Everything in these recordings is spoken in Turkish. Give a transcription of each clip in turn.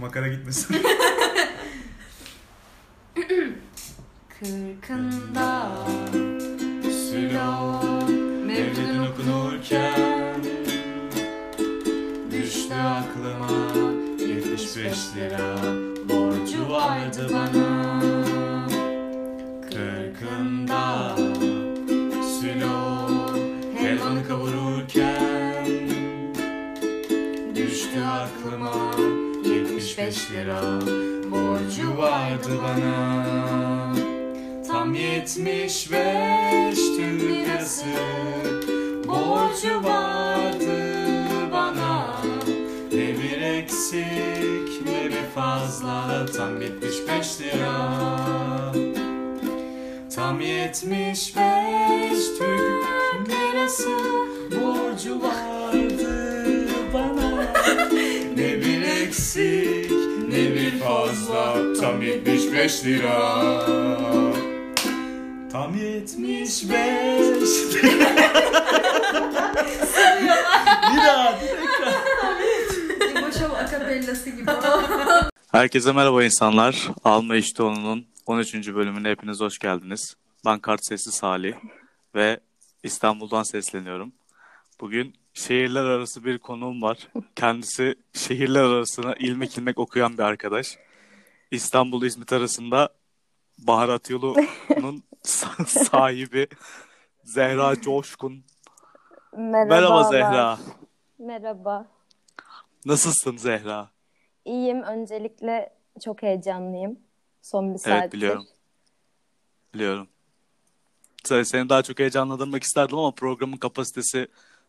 Makara gitmesin. Kırkında Silo Mevlidin okunurken Düştü aklıma 75 lira Borcu vardı bana Kırkında 75 lira Borcu vardı bana. Tam 75 Türk lirası Borcu vardı bana. Ne bir eksik ne bir fazla. Tam 75 lira. Tam 75 Türk lirası Borcu vardı bana. Ne bir eksik fazla Tam 75 lira Tam 75 Bir daha İboşov akapellası gibi. Herkese merhaba insanlar. Alma İştoğlu'nun 13. bölümüne hepiniz hoş geldiniz. Ben Kart Sesi Salih ve İstanbul'dan sesleniyorum. Bugün şehirler arası bir konuğum var. Kendisi şehirler arasına ilmek ilmek okuyan bir arkadaş. İstanbul İzmit arasında baharat yolunun sahibi Zehra Coşkun. Merhaba. Merhaba Zehra. Merhaba. Nasılsın Zehra? İyiyim. Öncelikle çok heyecanlıyım. Son bir saattir. Evet biliyorum. Biliyorum. Sen- Seni daha çok heyecanlandırmak isterdim ama programın kapasitesi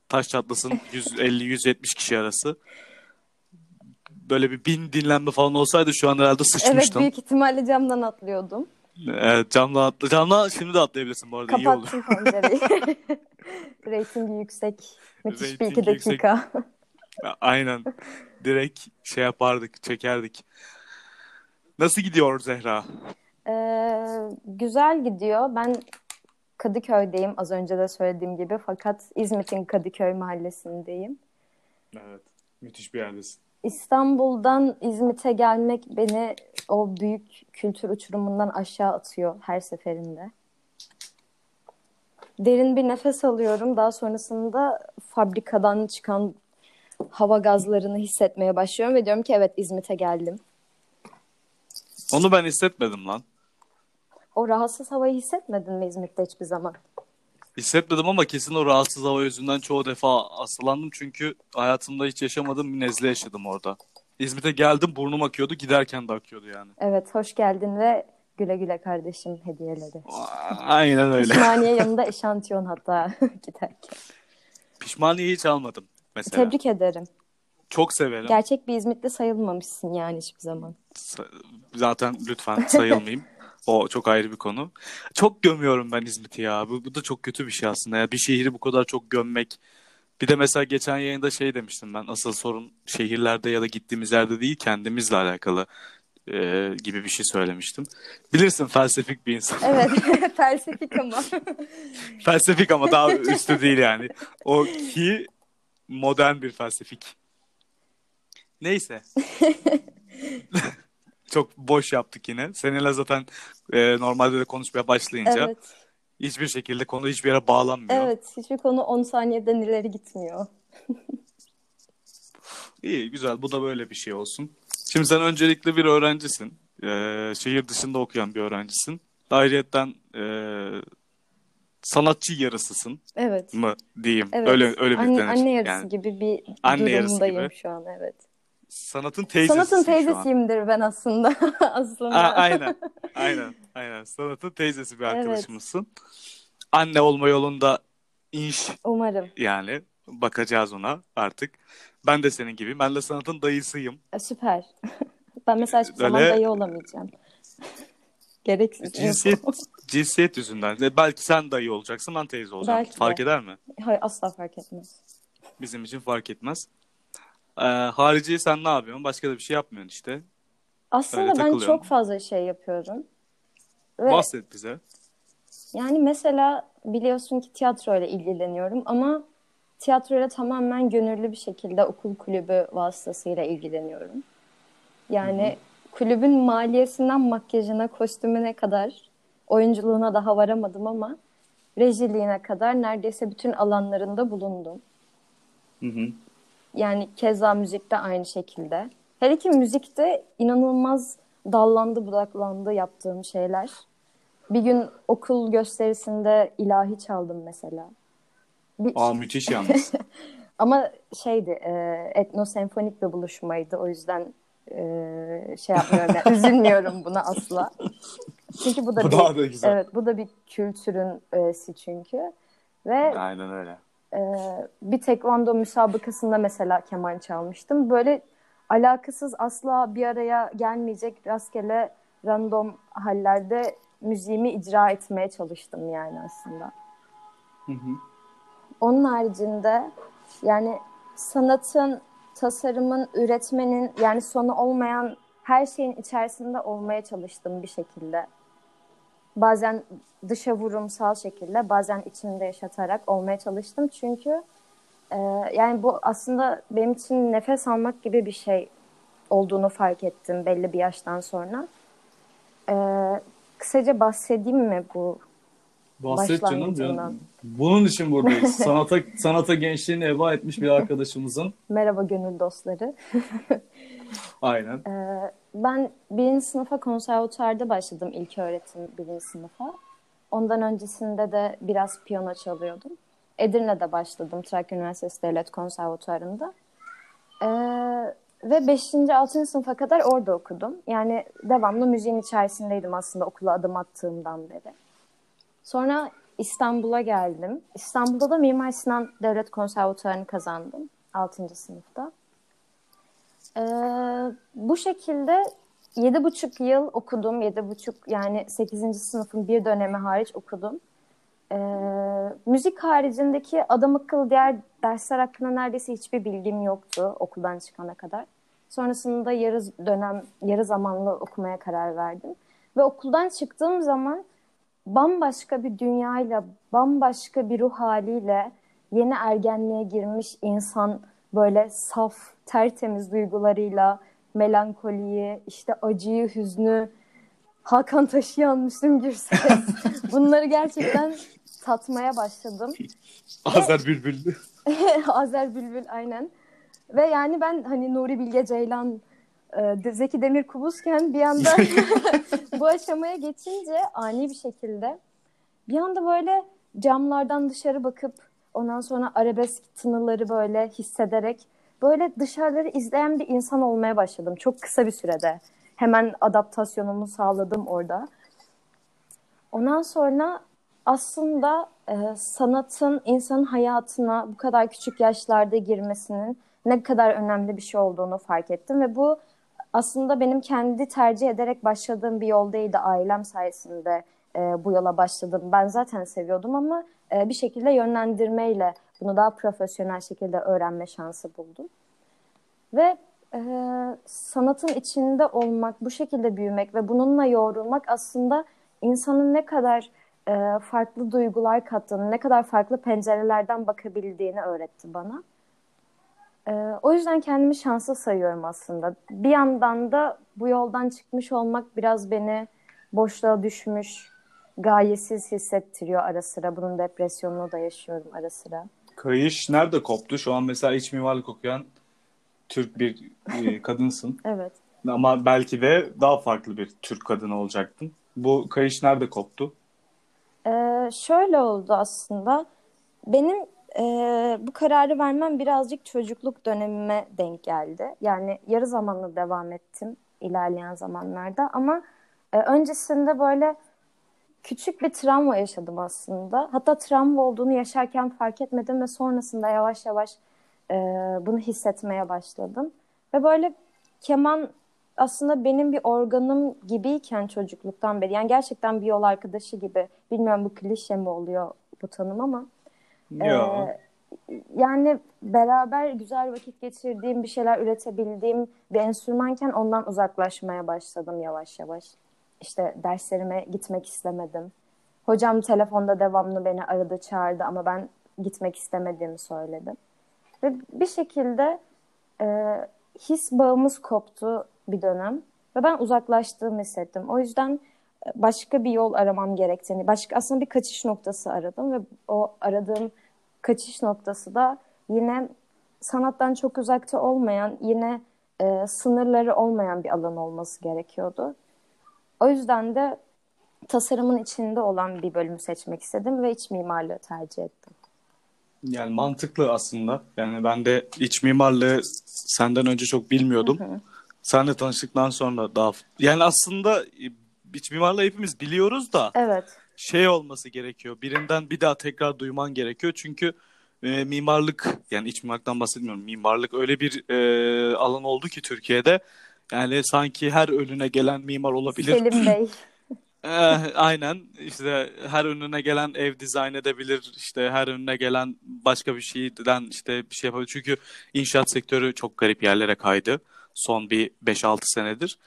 taş çatlasın 150-170 kişi arası. Böyle bir bin dinlenme falan olsaydı şu an herhalde Evet sıçmıştın. büyük ihtimalle camdan atlıyordum. Evet, camdan atla. Camdan şimdi de atlayabilirsin bu arada iyi olur. Kapattım pencereyi. Yüksek. Müthiş bir Reytingi iki yüksek. dakika. Aynen. Direkt şey yapardık, çekerdik. Nasıl gidiyor Zehra? Ee, güzel gidiyor. Ben Kadıköy'deyim az önce de söylediğim gibi. Fakat İzmit'in Kadıköy mahallesindeyim. Evet. Müthiş bir yerdesin. İstanbul'dan İzmit'e gelmek beni o büyük kültür uçurumundan aşağı atıyor her seferinde. Derin bir nefes alıyorum. Daha sonrasında fabrikadan çıkan hava gazlarını hissetmeye başlıyorum ve diyorum ki evet İzmit'e geldim. Onu ben hissetmedim lan. O rahatsız havayı hissetmedin mi İzmit'te hiçbir zaman? Hissetmedim ama kesin o rahatsız hava yüzünden çoğu defa hastalandım çünkü hayatımda hiç yaşamadığım bir nezle yaşadım orada. İzmit'e geldim burnum akıyordu giderken de akıyordu yani. Evet hoş geldin ve güle güle kardeşim hediyeleri. Aynen öyle. Pişmaniye yanında eşantiyon hatta giderken. Pişmaniye hiç almadım mesela. Tebrik ederim. Çok severim. Gerçek bir İzmitli sayılmamışsın yani hiçbir zaman. Sa- Zaten lütfen sayılmayayım. O çok ayrı bir konu. Çok gömüyorum ben İzmit'i ya. Bu, bu da çok kötü bir şey aslında. Ya bir şehri bu kadar çok gömmek. Bir de mesela geçen yayında şey demiştim ben. Asıl sorun şehirlerde ya da gittiğimiz yerde değil kendimizle alakalı e, gibi bir şey söylemiştim. Bilirsin felsefik bir insan. Evet, felsefik ama. Felsefik ama daha üstü değil yani. O ki modern bir felsefik. Neyse. Çok boş yaptık yine. Seninle zaten e, normalde de konuşmaya başlayınca Evet, hiçbir şekilde konu hiçbir yere bağlanmıyor. evet. Hiçbir konu 10 saniyeden ileri gitmiyor. İyi, güzel. Bu da böyle bir şey olsun. Şimdi sen öncelikle bir öğrencisin. E, şehir dışında okuyan bir öğrencisin. Ayrıyeten e, sanatçı yarısısın Evet. mı diyeyim. Evet. Öyle öyle bir anne, denir. anne yarısı Yani gibi bir Anne yarısı durumdayım gibi. şu an evet. Sanatın teyzesisin Sanatın teyzesiyimdir ben aslında. aslında. A- aynen. Aynen. Aynen. Sanatın teyzesi bir Evet. arkadaşımızsın. Anne olma yolunda inş Umarım. yani bakacağız ona artık. Ben de senin gibi. Ben de sanatın dayısıyım. E, Süper. ben mesela hiçbir zaman Öyle- dayı olamayacağım. Gereksiz. Cinsiyet cinsiyet yüzünden. Belki sen dayı olacaksın, ben teyze olacağım. Belki de. Fark eder mi? Hayır asla fark etmez. Bizim için fark etmez. Ee, harici sen ne yapıyorsun? Başka da bir şey yapmıyorsun işte. Aslında Öyle ben çok fazla şey yapıyorum. Ve Bahset bize. yani mesela biliyorsun ki tiyatroyla ilgileniyorum ama tiyatroyla tamamen gönüllü bir şekilde okul kulübü vasıtasıyla ilgileniyorum. Yani kulübün maliyesinden makyajına, kostümüne kadar oyunculuğuna daha varamadım ama rejiliğine kadar neredeyse bütün alanlarında bulundum. Hı hı. Yani keza müzikte aynı şekilde. Her iki müzikte inanılmaz dallandı budaklandı yaptığım şeyler. Bir gün okul gösterisinde ilahi çaldım mesela. Bir, Aa müthiş yalnız. ama şeydi e, etnosenfonik bir buluşmaydı. O yüzden e, şey yapmıyorum yani, üzülmüyorum buna asla. Çünkü bu da Bu bir, da güzel. Evet, bu da bir kültürün öğesi çünkü. Ve Aynen öyle. E, bir tekvando müsabakasında mesela keman çalmıştım. Böyle alakasız asla bir araya gelmeyecek rastgele random hallerde müziğimi icra etmeye çalıştım yani aslında. Hı hı. Onun haricinde yani sanatın, tasarımın, üretmenin yani sonu olmayan her şeyin içerisinde olmaya çalıştım bir şekilde. Bazen dışa vurumsal şekilde, bazen içimde yaşatarak olmaya çalıştım. Çünkü e, yani bu aslında benim için nefes almak gibi bir şey olduğunu fark ettim belli bir yaştan sonra. E, kısaca bahsedeyim mi bu Bahset canım. Bunun için buradayız. sanata sanata gençliğini eba etmiş bir arkadaşımızın. merhaba gönül dostları? Aynen. Ee, ben birinci sınıfa konservatuarda başladım ilk öğretim birinci sınıfa. Ondan öncesinde de biraz piyano çalıyordum. Edirne'de başladım Trakya Üniversitesi Devlet Konservatuarı'nda. Ee, ve 5. 6. sınıfa kadar orada okudum. Yani devamlı müziğin içerisindeydim aslında okula adım attığımdan beri. Sonra İstanbul'a geldim. İstanbul'da da Mimar Sinan Devlet Konservatuarı'nı kazandım 6. sınıfta. Ee, bu şekilde yedi buçuk yıl okudum. Yedi buçuk yani sekizinci sınıfın bir dönemi hariç okudum. Ee, müzik haricindeki adam akıllı diğer dersler hakkında neredeyse hiçbir bilgim yoktu okuldan çıkana kadar. Sonrasında yarı dönem, yarı zamanlı okumaya karar verdim. Ve okuldan çıktığım zaman bambaşka bir dünyayla, bambaşka bir ruh haliyle yeni ergenliğe girmiş insan böyle saf, tertemiz duygularıyla melankoliyi, işte acıyı, hüznü, Hakan Taşıyan, Müslüm Gürses bunları gerçekten tatmaya başladım. Azer Bülbül. Azer Bülbül aynen. Ve yani ben hani Nuri Bilge Ceylan, e, Zeki Demirkubuzken bir anda bu aşamaya geçince ani bir şekilde bir anda böyle camlardan dışarı bakıp ondan sonra arabesk tınıları böyle hissederek böyle dışarıları izleyen bir insan olmaya başladım çok kısa bir sürede. Hemen adaptasyonumu sağladım orada. Ondan sonra aslında e, sanatın insanın hayatına bu kadar küçük yaşlarda girmesinin ne kadar önemli bir şey olduğunu fark ettim ve bu aslında benim kendi tercih ederek başladığım bir yol değildi. Ailem sayesinde e, bu yola başladım. Ben zaten seviyordum ama e, bir şekilde yönlendirmeyle bunu daha profesyonel şekilde öğrenme şansı buldum. Ve e, sanatın içinde olmak, bu şekilde büyümek ve bununla yoğrulmak aslında insanın ne kadar e, farklı duygular kattığını, ne kadar farklı pencerelerden bakabildiğini öğretti bana. E, o yüzden kendimi şanslı sayıyorum aslında. Bir yandan da bu yoldan çıkmış olmak biraz beni boşluğa düşmüş, gayesiz hissettiriyor ara sıra. Bunun depresyonunu da yaşıyorum ara sıra. Kayış nerede koptu? Şu an mesela iç mimarlık okuyan Türk bir e, kadınsın. Evet. Ama belki de daha farklı bir Türk kadını olacaktın. Bu kayış nerede koptu? Ee, şöyle oldu aslında. Benim e, bu kararı vermem birazcık çocukluk dönemime denk geldi. Yani yarı zamanlı devam ettim ilerleyen zamanlarda ama e, öncesinde böyle küçük bir travma yaşadım aslında. Hatta travma olduğunu yaşarken fark etmedim ve sonrasında yavaş yavaş e, bunu hissetmeye başladım. Ve böyle keman aslında benim bir organım gibiyken çocukluktan beri yani gerçekten bir yol arkadaşı gibi bilmiyorum bu klişe mi oluyor bu tanım ama Ya. e, yani beraber güzel vakit geçirdiğim bir şeyler üretebildiğim bir enstrümanken ondan uzaklaşmaya başladım yavaş yavaş. İşte derslerime gitmek istemedim. Hocam telefonda devamlı beni aradı çağırdı ama ben gitmek istemediğimi söyledim. Ve bir şekilde e, his bağımız koptu. bir dönem ve ben uzaklaştığımı hissettim. O yüzden başka bir yol aramam gerektiğini, başka aslında bir kaçış noktası aradım ve o aradığım kaçış noktası da yine sanattan çok uzakta olmayan, yine e, sınırları olmayan bir alan olması gerekiyordu. O yüzden de tasarımın içinde olan bir bölümü seçmek istedim ve iç mimarlığı tercih ettim. Yani mantıklı aslında. Yani ben de iç mimarlığı senden önce çok bilmiyordum. Senle tanıştıktan sonra daha... Yani aslında iç mimarlığı hepimiz biliyoruz da Evet, şey olması gerekiyor. Birinden bir daha tekrar duyman gerekiyor. Çünkü e, mimarlık yani iç mimarlıktan bahsetmiyorum. Mimarlık öyle bir e, alan oldu ki Türkiye'de. Yani sanki her önüne gelen mimar olabilir. Selim Bey. Eh, aynen işte her önüne gelen ev dizayn edebilir işte her önüne gelen başka bir şeyden işte bir şey yapabilir çünkü inşaat sektörü çok garip yerlere kaydı son bir 5-6 senedir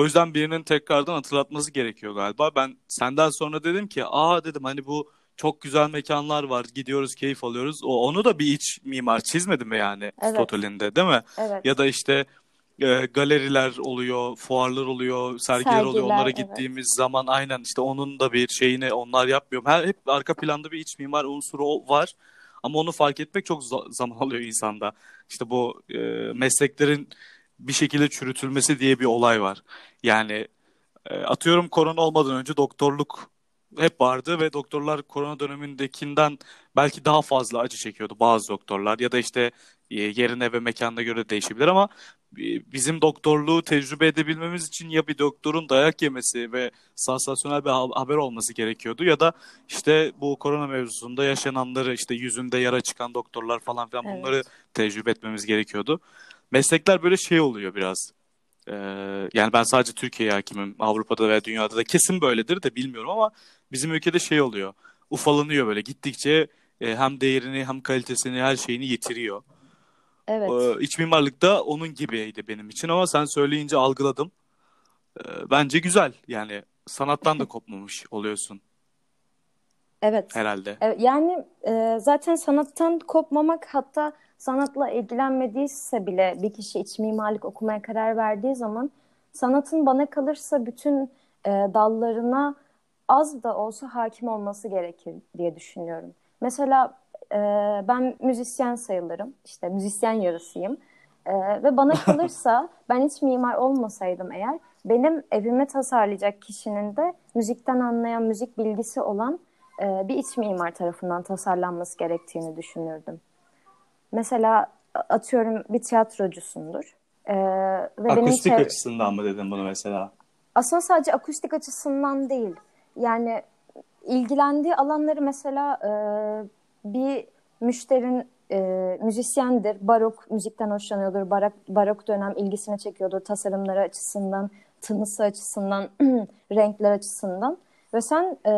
o yüzden birinin tekrardan hatırlatması gerekiyor galiba ben senden sonra dedim ki aa dedim hani bu çok güzel mekanlar var gidiyoruz keyif alıyoruz o onu da bir iç mimar çizmedi mi yani Evet. totalinde değil mi? Evet. Ya da işte e, galeriler oluyor, fuarlar oluyor, sergiler, oluyor. Sergiler, Onlara evet. gittiğimiz zaman aynen işte onun da bir şeyini onlar yapmıyor. Her hep arka planda bir iç mimar unsuru var. Ama onu fark etmek çok za- zaman alıyor insanda. İşte bu e, mesleklerin bir şekilde çürütülmesi diye bir olay var. Yani e, atıyorum korona olmadan önce doktorluk hep vardı ve doktorlar korona dönemindekinden belki daha fazla acı çekiyordu bazı doktorlar ya da işte e, yerine ve mekanına göre değişebilir ama e, bizim doktorluğu tecrübe edebilmemiz için ya bir doktorun dayak yemesi ve sansasyonel bir ha- haber olması gerekiyordu ya da işte bu korona mevzusunda yaşananları işte yüzünde yara çıkan doktorlar falan filan Evet. bunları tecrübe etmemiz gerekiyordu. Meslekler böyle şey oluyor biraz. Ee, yani ben sadece Türkiye'ye hakimim. Avrupa'da veya dünyada da kesin böyledir de bilmiyorum ama bizim ülkede şey oluyor. Ufalanıyor böyle gittikçe e, hem değerini hem kalitesini her şeyini yitiriyor. Evet. Ee, iç mimarlık da onun gibiydi benim için ama sen söyleyince algıladım. Ee, bence güzel yani sanattan da kopmamış oluyorsun Evet. herhalde. Yani e, zaten sanattan kopmamak hatta sanatla ilgilenmediyse bile bir kişi iç mimarlık okumaya karar verdiği zaman sanatın bana kalırsa bütün e, dallarına az da olsa hakim olması gerekir diye düşünüyorum. Mesela e, ben müzisyen sayılırım. İşte müzisyen yarısıyım. E, ve bana kalırsa ben hiç mimar olmasaydım eğer benim evimi tasarlayacak kişinin de müzikten anlayan, müzik bilgisi olan e, bir iç mimar tarafından tasarlanması gerektiğini düşünürdüm. Mesela atıyorum bir tiyatrocusundur. E, ve benim Akustik çev- açısından mı dedim bunu mesela? aslında sadece akustik açısından değil. Yani ilgilendiği alanları mesela e, bir müşterin e, müzisyendir, barok müzikten hoşlanıyordur, barok, barok dönem ilgisini çekiyordur tasarımları açısından, tınısı açısından, renkler açısından. Ve sen e,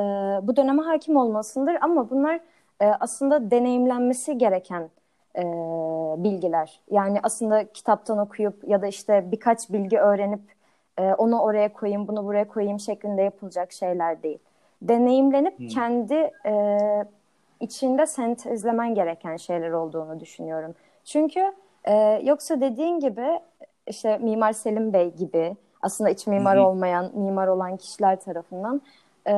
bu döneme hakim olmasındır ama bunlar e, aslında deneyimlenmesi gereken e, bilgiler. Yani aslında kitaptan okuyup ya da işte birkaç bilgi öğrenip e, onu oraya koyayım, bunu buraya koyayım şeklinde yapılacak şeyler değil. Deneyimlenip kendi e, içinde sentezlemen gereken şeyler olduğunu düşünüyorum. Çünkü e, yoksa dediğin gibi işte Mimar Selim Bey gibi aslında iç mimar olmayan, mimar olan kişiler tarafından e,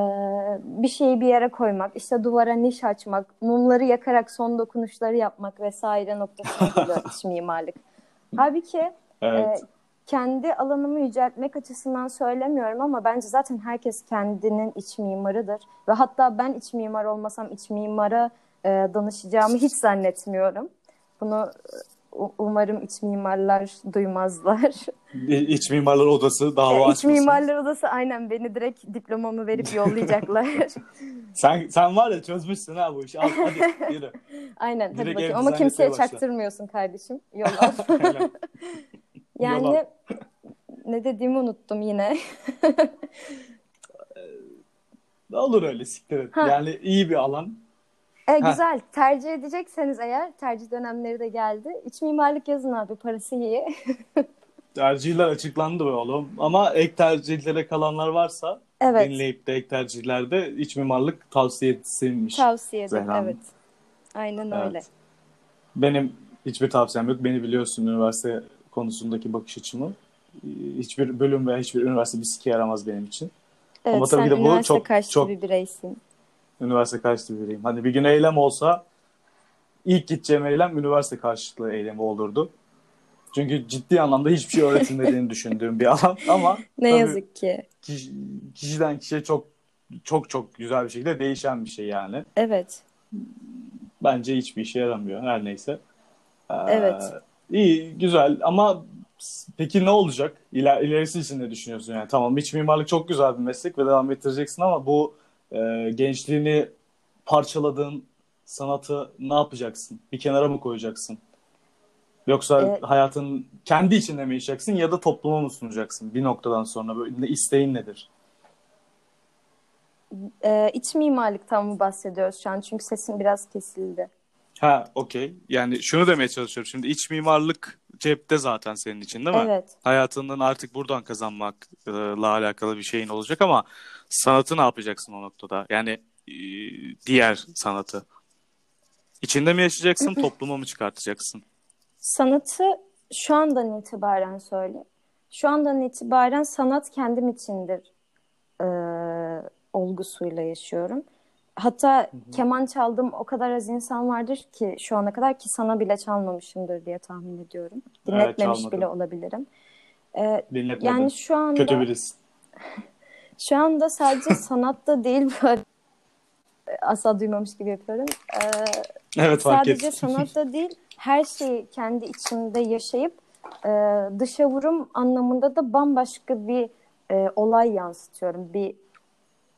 bir şeyi bir yere koymak, işte duvara niş açmak, mumları yakarak son dokunuşları yapmak vesaire noktasına geliyor iç mimarlık. Halbuki Evet. e, kendi alanımı yüceltmek açısından söylemiyorum ama bence zaten herkes kendinin iç mimarıdır. Ve hatta ben iç mimar olmasam iç mimara e, danışacağımı hiç zannetmiyorum. Bunu umarım iç mimarlar duymazlar. İç mimarlar odası dava E, iç açmasın. mimarlar odası aynen beni direkt diplomamı verip yollayacaklar. Sen sen var ya çözmüşsün ha bu işi. Al hadi yürü. aynen hadi Direkt bakayım ama kimseye başla. çaktırmıyorsun kardeşim. Yol al. Yani Yol al. ne dediğimi unuttum yine. Ne olur öyle siktir et. Ha. Yani iyi bir alan. E, güzel. Tercih edecekseniz eğer tercih dönemleri de geldi. İç mimarlık yazın abi parası iyi. Tercihler açıklandı be oğlum. Ama ek tercihlere kalanlar varsa Evet. dinleyip de ek tercihlerde iç mimarlık tavsiyesinmiş. Tavsiye. Evet. Aynen Evet. öyle. Benim hiçbir tavsiyem yok. Beni biliyorsun üniversite konusundaki bakış açımı. hiçbir bölüm veya hiçbir üniversite bir sike yaramaz benim için. Evet Ama tabii sen ki de bu çok- çok- bir bireysin. Üniversite karşıtı biriyim. Hani bir gün eylem olsa ilk gideceğim eylem üniversite karşıtlığı eylemi olurdu. Çünkü ciddi anlamda hiçbir şey öğretilmediğini düşündüğüm bir alan ama Ne yazık ki. kişi- kişiden kişiye çok çok çok güzel bir şekilde değişen bir şey yani. Evet. Bence hiçbir işe yaramıyor her neyse. Ee, Evet. İyi, güzel ama peki ne olacak? İler, ilerisi için ne düşünüyorsun yani? Tamam iç mimarlık çok güzel bir meslek ve devam ettireceksin ama bu e, gençliğini parçaladığın sanatı ne yapacaksın? Bir kenara mı koyacaksın? Yoksa Evet. hayatın kendi içinde mi yaşayacaksın ya da topluma mı sunacaksın? Bir noktadan sonra böyle isteğin nedir? Ee, iç mimarlıktan mı bahsediyoruz şu an? Çünkü sesin biraz kesildi. Ha, Okey. Yani şunu demeye çalışıyorum. Şimdi iç mimarlık cepte zaten senin için değil mi? Evet. Hayatından artık buradan kazanmakla alakalı bir şeyin olacak ama sanatı ne yapacaksın o noktada? Yani e, diğer sanatı. İçinde mi yaşayacaksın, topluma mı çıkartacaksın? Sanatı şu andan itibaren söyle. Şu andan itibaren sanat kendim içindir e, olgusuyla yaşıyorum. Hatta keman çaldığım o kadar az insan vardır ki şu ana kadar ki sana bile çalmamışımdır diye tahmin ediyorum. Dinletmemiş çalmadım. bile olabilirim. E, Dinletmedim. yani şu anda Kötü birisin. şu anda sadece sanatta değil böyle asla duymamış gibi yapıyorum. E, Evet fark Sadece ettim. sanatta değil, her şeyi kendi içimde yaşayıp e, dışa vurum anlamında da bambaşka bir e, olay yansıtıyorum. Bir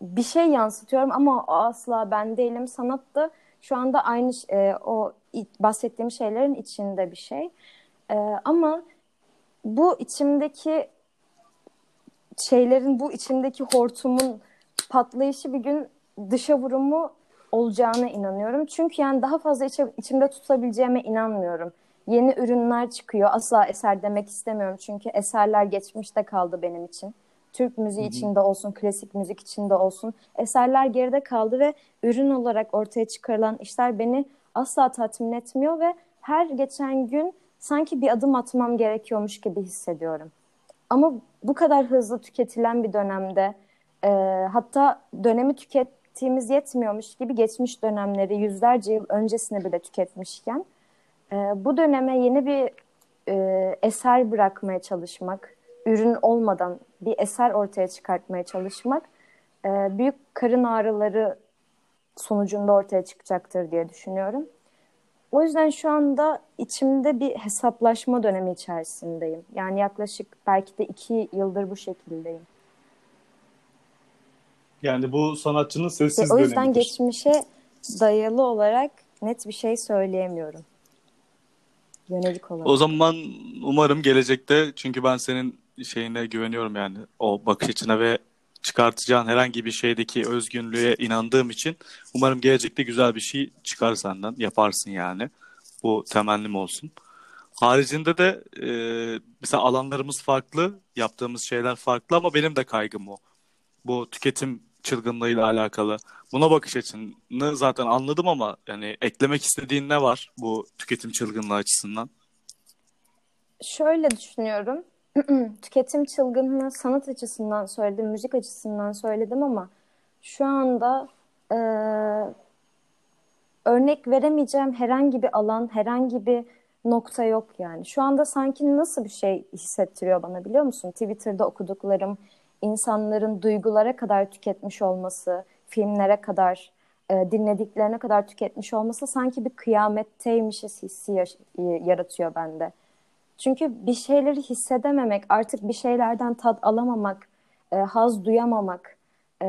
bir şey yansıtıyorum ama asla ben değilim. Sanat da şu anda aynı e, o bahsettiğim şeylerin içinde bir şey. E, ama bu içimdeki şeylerin, bu içimdeki hortumun patlayışı bir gün dışa vurumu olacağına inanıyorum. Çünkü yani daha fazla içe- içimde tutabileceğime inanmıyorum. Yeni ürünler çıkıyor. Asla eser demek istemiyorum. Çünkü eserler geçmişte kaldı benim için. Türk müziği içinde olsun, klasik müzik içinde olsun. Eserler geride kaldı ve ürün olarak ortaya çıkarılan işler beni asla tatmin etmiyor ve her geçen gün sanki bir adım atmam gerekiyormuş gibi hissediyorum. Ama bu kadar hızlı tüketilen bir dönemde e, hatta dönemi tükettiğimiz yetmiyormuş gibi geçmiş dönemleri yüzlerce yıl öncesine bile tüketmişken e, bu döneme yeni bir e, eser bırakmaya çalışmak, ürün olmadan bir eser ortaya çıkartmaya çalışmak e, büyük karın ağrıları sonucunda ortaya çıkacaktır diye düşünüyorum. O yüzden şu anda içimde bir hesaplaşma dönemi içerisindeyim. Yani yaklaşık belki de iki yıldır bu şekildeyim. Yani bu sanatçının sessiz o yüzden dönemidir. geçmişe dayalı olarak net bir şey söyleyemiyorum. Yönelik olarak. O zaman umarım gelecekte çünkü ben senin şeyine güveniyorum yani o bakış açına ve çıkartacağın herhangi bir şeydeki özgünlüğe inandığım için umarım gelecekte güzel bir şey çıkar senden yaparsın yani. Bu temennim olsun. Haricinde de e, mesela alanlarımız farklı, yaptığımız şeyler farklı ama benim de kaygım o. Bu tüketim çılgınlığıyla alakalı. Buna bakış açını zaten anladım ama yani eklemek istediğin ne var bu tüketim çılgınlığı açısından? Şöyle düşünüyorum. Tüketim çılgınlığı sanat açısından söyledim, müzik açısından söyledim ama şu anda e, örnek veremeyeceğim herhangi bir alan, herhangi bir nokta yok yani. Şu anda sanki nasıl bir şey hissettiriyor bana biliyor musun? Twitter'da okuduklarım, insanların duygulara kadar tüketmiş olması, filmlere kadar, e, dinlediklerine kadar tüketmiş olması sanki bir kıyametteymişiz hissi yaratıyor bende. Çünkü bir şeyleri hissedememek, artık bir şeylerden tat alamamak, e, haz duyamamak, e,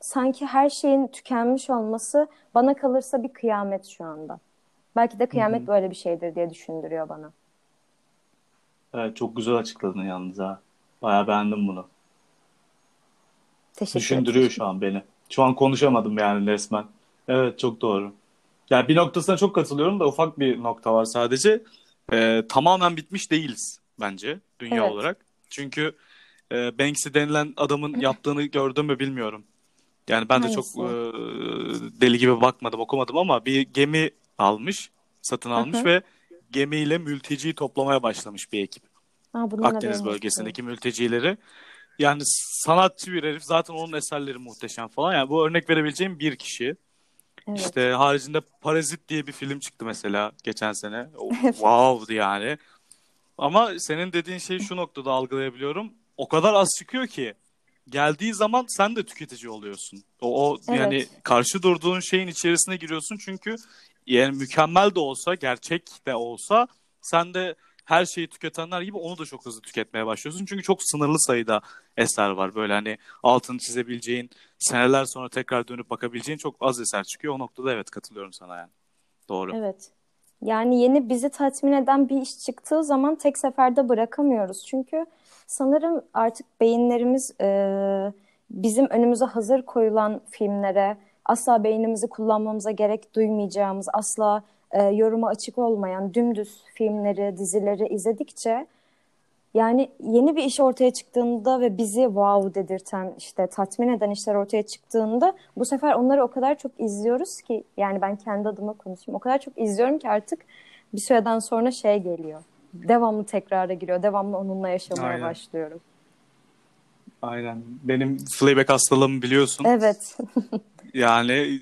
sanki her şeyin tükenmiş olması bana kalırsa bir kıyamet şu anda. Belki de kıyamet böyle bir şeydir diye düşündürüyor bana. Evet, çok güzel açıkladın yalnız ha. Bayağı beğendim bunu. Teşekkür Düşündürüyor ederim. şu an beni. Şu an konuşamadım yani resmen. Evet çok doğru. Yani bir noktasına çok katılıyorum da ufak bir nokta var sadece. Ee, tamamen bitmiş değiliz bence dünya Evet. olarak. Çünkü e, Banksy denilen adamın yaptığını gördüm mü bilmiyorum. Yani ben de çok e, deli gibi bakmadım, okumadım ama bir gemi almış, satın almış hı. ve gemiyle mülteci toplamaya başlamış bir ekip. Ha, Akdeniz bölgesindeki mültecileri. Yani sanatçı bir herif. Zaten onun eserleri muhteşem falan. Yani bu örnek verebileceğim bir kişi. Evet. İşte haricinde Parazit diye bir film çıktı mesela geçen sene. O, Wow'dı yani. Ama senin dediğin şeyi şu noktada algılayabiliyorum. O kadar az çıkıyor ki geldiği zaman sen de tüketici oluyorsun. O, o Evet. yani karşı durduğun şeyin içerisine giriyorsun çünkü yani mükemmel de olsa, gerçek de olsa sen de her şeyi tüketenler gibi onu da çok hızlı tüketmeye başlıyorsun. Çünkü çok sınırlı sayıda eser var. Böyle hani altını çizebileceğin, seneler sonra tekrar dönüp bakabileceğin çok az eser çıkıyor. O noktada evet katılıyorum sana yani. Doğru. Evet. Yani yeni bizi tatmin eden bir iş çıktığı zaman tek seferde bırakamıyoruz. Çünkü sanırım artık beyinlerimiz e, bizim önümüze hazır koyulan filmlere asla beynimizi kullanmamıza gerek duymayacağımız, asla e, yoruma açık olmayan dümdüz filmleri, dizileri izledikçe yani yeni bir iş ortaya çıktığında ve bizi wow dedirten işte tatmin eden işler ortaya çıktığında bu sefer onları o kadar çok izliyoruz ki yani ben kendi adıma konuşayım. O kadar çok izliyorum ki artık bir süreden sonra şey geliyor. Devamlı tekrara giriyor. Devamlı onunla yaşamaya Aynen. başlıyorum. Aynen. Benim Fleabag hastalığımı biliyorsun. Evet. Yani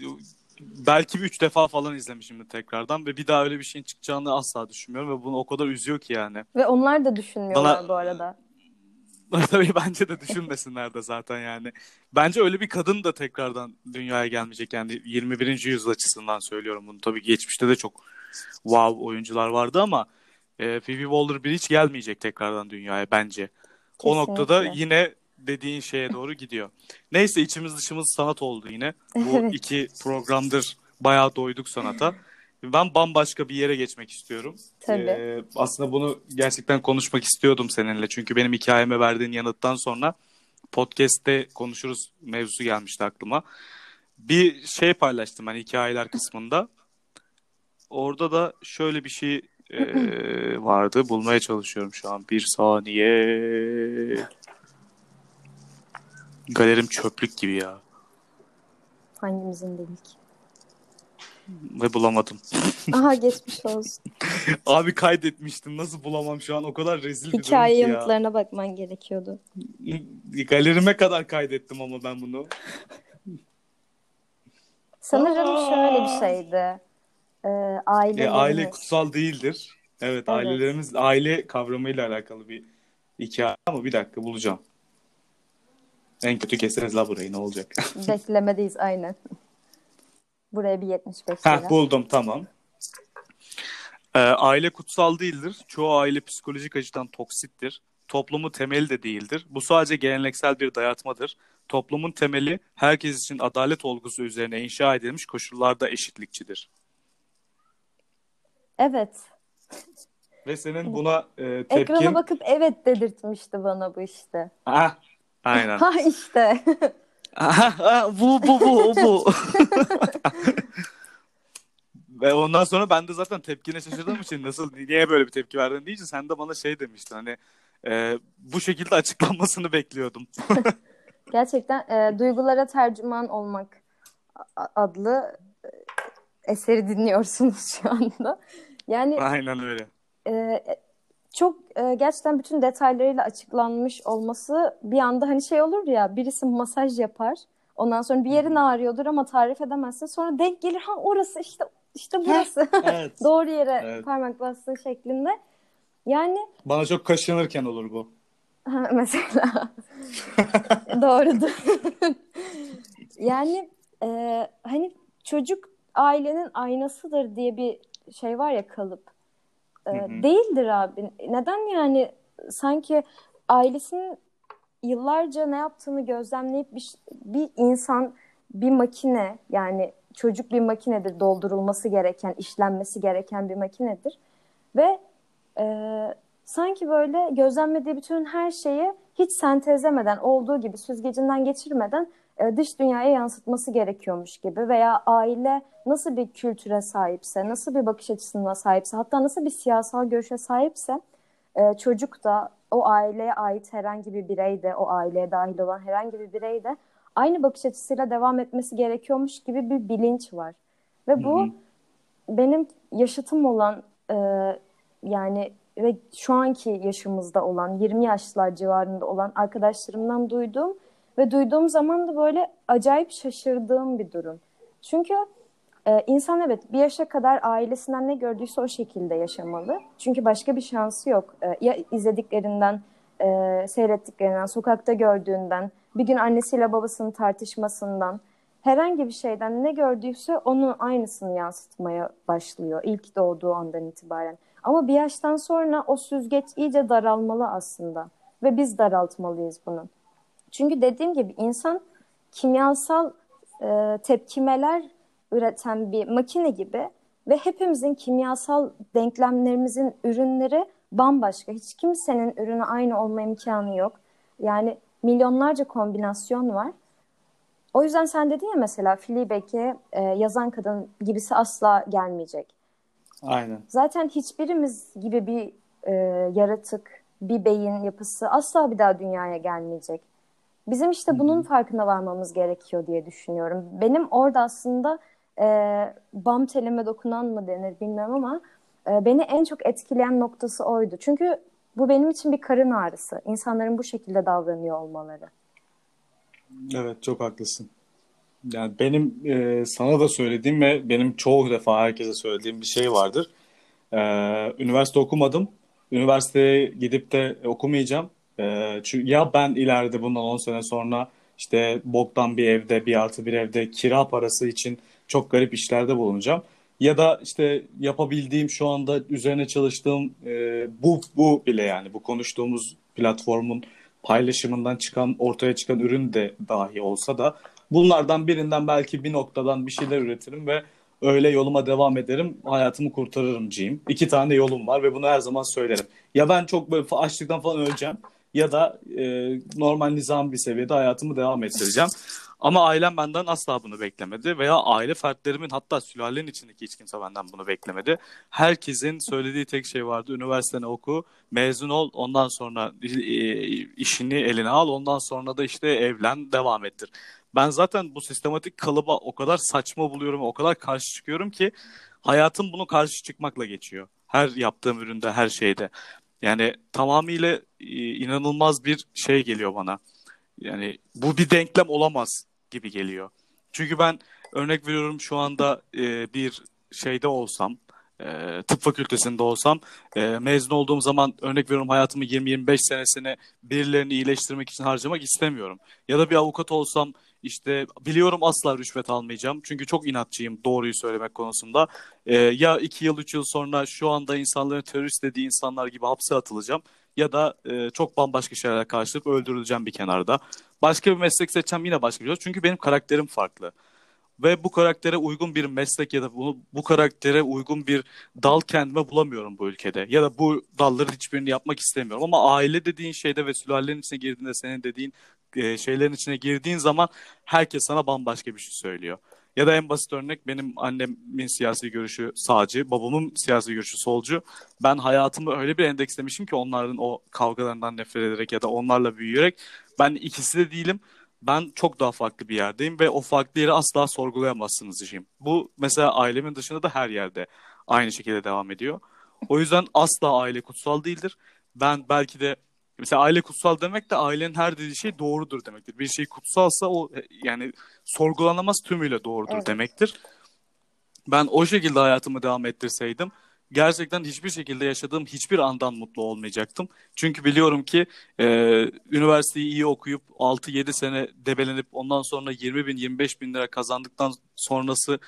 belki bir üç defa falan izlemişimdir tekrardan ve bir daha öyle bir şeyin çıkacağını asla düşünmüyorum ve bunu o kadar üzüyor ki yani. Ve onlar da düşünmüyorlar Bana- bu arada. Tabii bence de düşünmesinler de zaten yani. Bence öyle bir kadın da tekrardan dünyaya gelmeyecek yani 21. yüzyıl açısından söylüyorum bunu. Tabii geçmişte de çok wow oyuncular vardı ama e, Phoebe Waller-Bridge gelmeyecek tekrardan dünyaya bence. O Kesinlikle. noktada yine dediğin şeye doğru gidiyor. Neyse içimiz dışımız sanat oldu yine. Bu Evet. iki programdır bayağı doyduk sanata. Ben bambaşka bir yere geçmek istiyorum. Tabii. Ee, aslında bunu gerçekten konuşmak istiyordum seninle. Çünkü benim hikayeme verdiğin yanıttan sonra podcast'te konuşuruz mevzusu gelmişti aklıma. Bir şey paylaştım ben hikayeler kısmında. Orada da şöyle bir şey e, vardı. Bulmaya çalışıyorum şu an. Bir saniye. Galerim çöplük gibi ya. Hangimizin dedik. Ve bulamadım. Aha geçmiş olsun. Abi kaydetmiştim. Nasıl bulamam şu an? O kadar rezil bir durum Hikaye ki ya. yanıtlarına bakman gerekiyordu. Galerime kadar kaydettim ama ben bunu. Sanırım Aa! şöyle bir şeydi. Ee, E, ailelerimiz. aile kutsal değildir. Evet, Evet. ailelerimiz aile kavramıyla alakalı bir hikaye ama bir dakika bulacağım. En kötü keseriz la burayı ne olacak? Beklemedeyiz aynen. Buraya bir 75 Heh, buldum tamam. Ee, aile kutsal değildir. Çoğu aile psikolojik açıdan toksittir. Toplumun temeli de değildir. Bu sadece geleneksel bir dayatmadır. Toplumun temeli herkes için adalet olgusu üzerine inşa edilmiş koşullarda eşitlikçidir. Evet. Ve senin buna e, Ekrana tepkin... bakıp evet dedirtmişti bana bu işte. Ah, aynen. Ha işte. Bu bu bu bu. Ve ondan sonra ben de zaten tepkine şaşırdığım için nasıl niye böyle bir tepki verdin deyince sen de bana şey demiştin hani e, bu şekilde açıklanmasını bekliyordum. Gerçekten e, duygulara tercüman olmak adlı e, eseri dinliyorsunuz şu anda. Yani Aynen öyle. e, çok e, gerçekten bütün detaylarıyla açıklanmış olması bir anda hani şey olur ya birisi masaj yapar. Ondan sonra bir yerin ağrıyordur ama tarif edemezsin. Sonra denk gelir ha orası işte işte burası. Evet. Doğru yere Evet. parmak bastığın şeklinde. Yani Bana çok kaşınırken olur bu. Ha, mesela doğrudur. yani e, hani çocuk ailenin aynasıdır diye bir şey var ya kalıp. E, Hı hı. değildir abi. Neden yani sanki ailesinin yıllarca ne yaptığını gözlemleyip bir, bir insan bir makine yani çocuk bir makinedir doldurulması gereken, işlenmesi gereken bir makinedir ve e, sanki böyle gözlemlediği bütün her şeyi hiç sentezlemeden, olduğu gibi süzgecinden geçirmeden dış dünyaya yansıtması gerekiyormuş gibi veya aile nasıl bir kültüre sahipse, nasıl bir bakış açısına sahipse, hatta nasıl bir siyasal görüşe sahipse e, çocuk da o aileye ait herhangi bir birey de, o aileye dahil olan herhangi bir birey de aynı bakış açısıyla devam etmesi gerekiyormuş gibi bir bilinç var. Ve bu Hı hı. benim yaşıtım olan e, yani ve şu anki yaşımızda olan 20 yaşlar civarında olan arkadaşlarımdan duyduğum ve duyduğum zaman da böyle acayip şaşırdığım bir durum. Çünkü e, insan evet bir yaşa kadar ailesinden ne gördüyse o şekilde yaşamalı. Çünkü başka bir şansı yok. E, ya izlediklerinden, e, seyrettiklerinden, sokakta gördüğünden, bir gün annesiyle babasının tartışmasından, herhangi bir şeyden ne gördüyse onun aynısını yansıtmaya başlıyor ilk doğduğu andan itibaren. Ama bir yaştan sonra o süzgeç iyice daralmalı aslında ve biz daraltmalıyız bunu. Çünkü dediğim gibi insan kimyasal e, tepkimeler üreten bir makine gibi ve hepimizin kimyasal denklemlerimizin ürünleri bambaşka. Hiç kimsenin ürünü aynı olma imkanı yok. Yani milyonlarca kombinasyon var. O yüzden sen dedin ya mesela Fleabag'e e, yazan kadın gibisi asla gelmeyecek. Aynen. Zaten hiçbirimiz gibi bir e, yaratık, bir beyin yapısı asla bir daha dünyaya gelmeyecek. Bizim işte bunun farkına varmamız gerekiyor diye düşünüyorum. Benim orada aslında e, bam telime dokunan mı denir bilmiyorum ama e, beni en çok etkileyen noktası oydu. Çünkü bu benim için bir karın ağrısı. İnsanların bu şekilde davranıyor olmaları. Evet çok haklısın. Yani benim e, sana da söylediğim ve benim çoğu defa herkese söylediğim bir şey vardır. E, üniversite okumadım. Üniversiteye gidip de okumayacağım. E, çünkü ya ben ileride bundan 10 sene sonra işte boktan bir evde, bir artı bir evde kira parası için çok garip işlerde bulunacağım. Ya da işte yapabildiğim şu anda üzerine çalıştığım e, bu bu bile yani bu konuştuğumuz platformun paylaşımından çıkan ortaya çıkan ürün de dahi olsa da bunlardan birinden belki bir noktadan bir şeyler üretirim ve öyle yoluma devam ederim. Hayatımı kurtarırım ciyim. İki tane yolum var ve bunu her zaman söylerim. Ya ben çok böyle açlıktan falan öleceğim ya da e, normal nizam bir seviyede hayatımı devam ettireceğim. Ama ailem benden asla bunu beklemedi veya aile fertlerimin hatta sülalenin içindeki hiç kimse benden bunu beklemedi. Herkesin söylediği tek şey vardı. Üniversiteni oku, mezun ol, ondan sonra e, işini eline al, ondan sonra da işte evlen, devam ettir. Ben zaten bu sistematik kalıba o kadar saçma buluyorum, o kadar karşı çıkıyorum ki hayatım bunu karşı çıkmakla geçiyor. Her yaptığım üründe, her şeyde. Yani tamamıyla e, inanılmaz bir şey geliyor bana. Yani bu bir denklem olamaz gibi geliyor. Çünkü ben örnek veriyorum şu anda e, bir şeyde olsam, e, tıp fakültesinde olsam, e, mezun olduğum zaman örnek veriyorum hayatımı 20-25 senesini birilerini iyileştirmek için harcamak istemiyorum. Ya da bir avukat olsam işte biliyorum asla rüşvet almayacağım. Çünkü çok inatçıyım doğruyu söylemek konusunda. E, ya 2 yıl 3 yıl sonra şu anda insanların terörist dediği insanlar gibi hapse atılacağım ya da e, çok bambaşka şeylerle karşılayıp öldürüleceğim bir kenarda. Başka bir meslek seçeceğim yine başka bir şey. Çünkü benim karakterim farklı. Ve bu karaktere uygun bir meslek ya da bunu, bu karaktere uygun bir dal kendime bulamıyorum bu ülkede. Ya da bu dalların hiçbirini yapmak istemiyorum. Ama aile dediğin şeyde ve sülalenin içine girdiğinde senin dediğin e, şeylerin içine girdiğin zaman herkes sana bambaşka bir şey söylüyor. Ya da en basit örnek benim annemin siyasi görüşü sağcı, babamın siyasi görüşü solcu. Ben hayatımı öyle bir endekslemişim ki onların o kavgalarından nefret ederek ya da onlarla büyüyerek ben ikisi de değilim. Ben çok daha farklı bir yerdeyim ve o farklı yeri asla sorgulayamazsınız diyeyim. Bu mesela ailemin dışında da her yerde aynı şekilde devam ediyor. O yüzden asla aile kutsal değildir. Ben belki de Mesela aile kutsal demek de ailenin her dediği şey doğrudur demektir. Bir şey kutsalsa o yani sorgulanamaz tümüyle doğrudur evet. demektir. Ben o şekilde hayatımı devam ettirseydim gerçekten hiçbir şekilde yaşadığım hiçbir andan mutlu olmayacaktım. Çünkü biliyorum ki e, üniversiteyi iyi okuyup 6-7 sene debelenip ondan sonra 20 bin 25 bin lira kazandıktan sonrası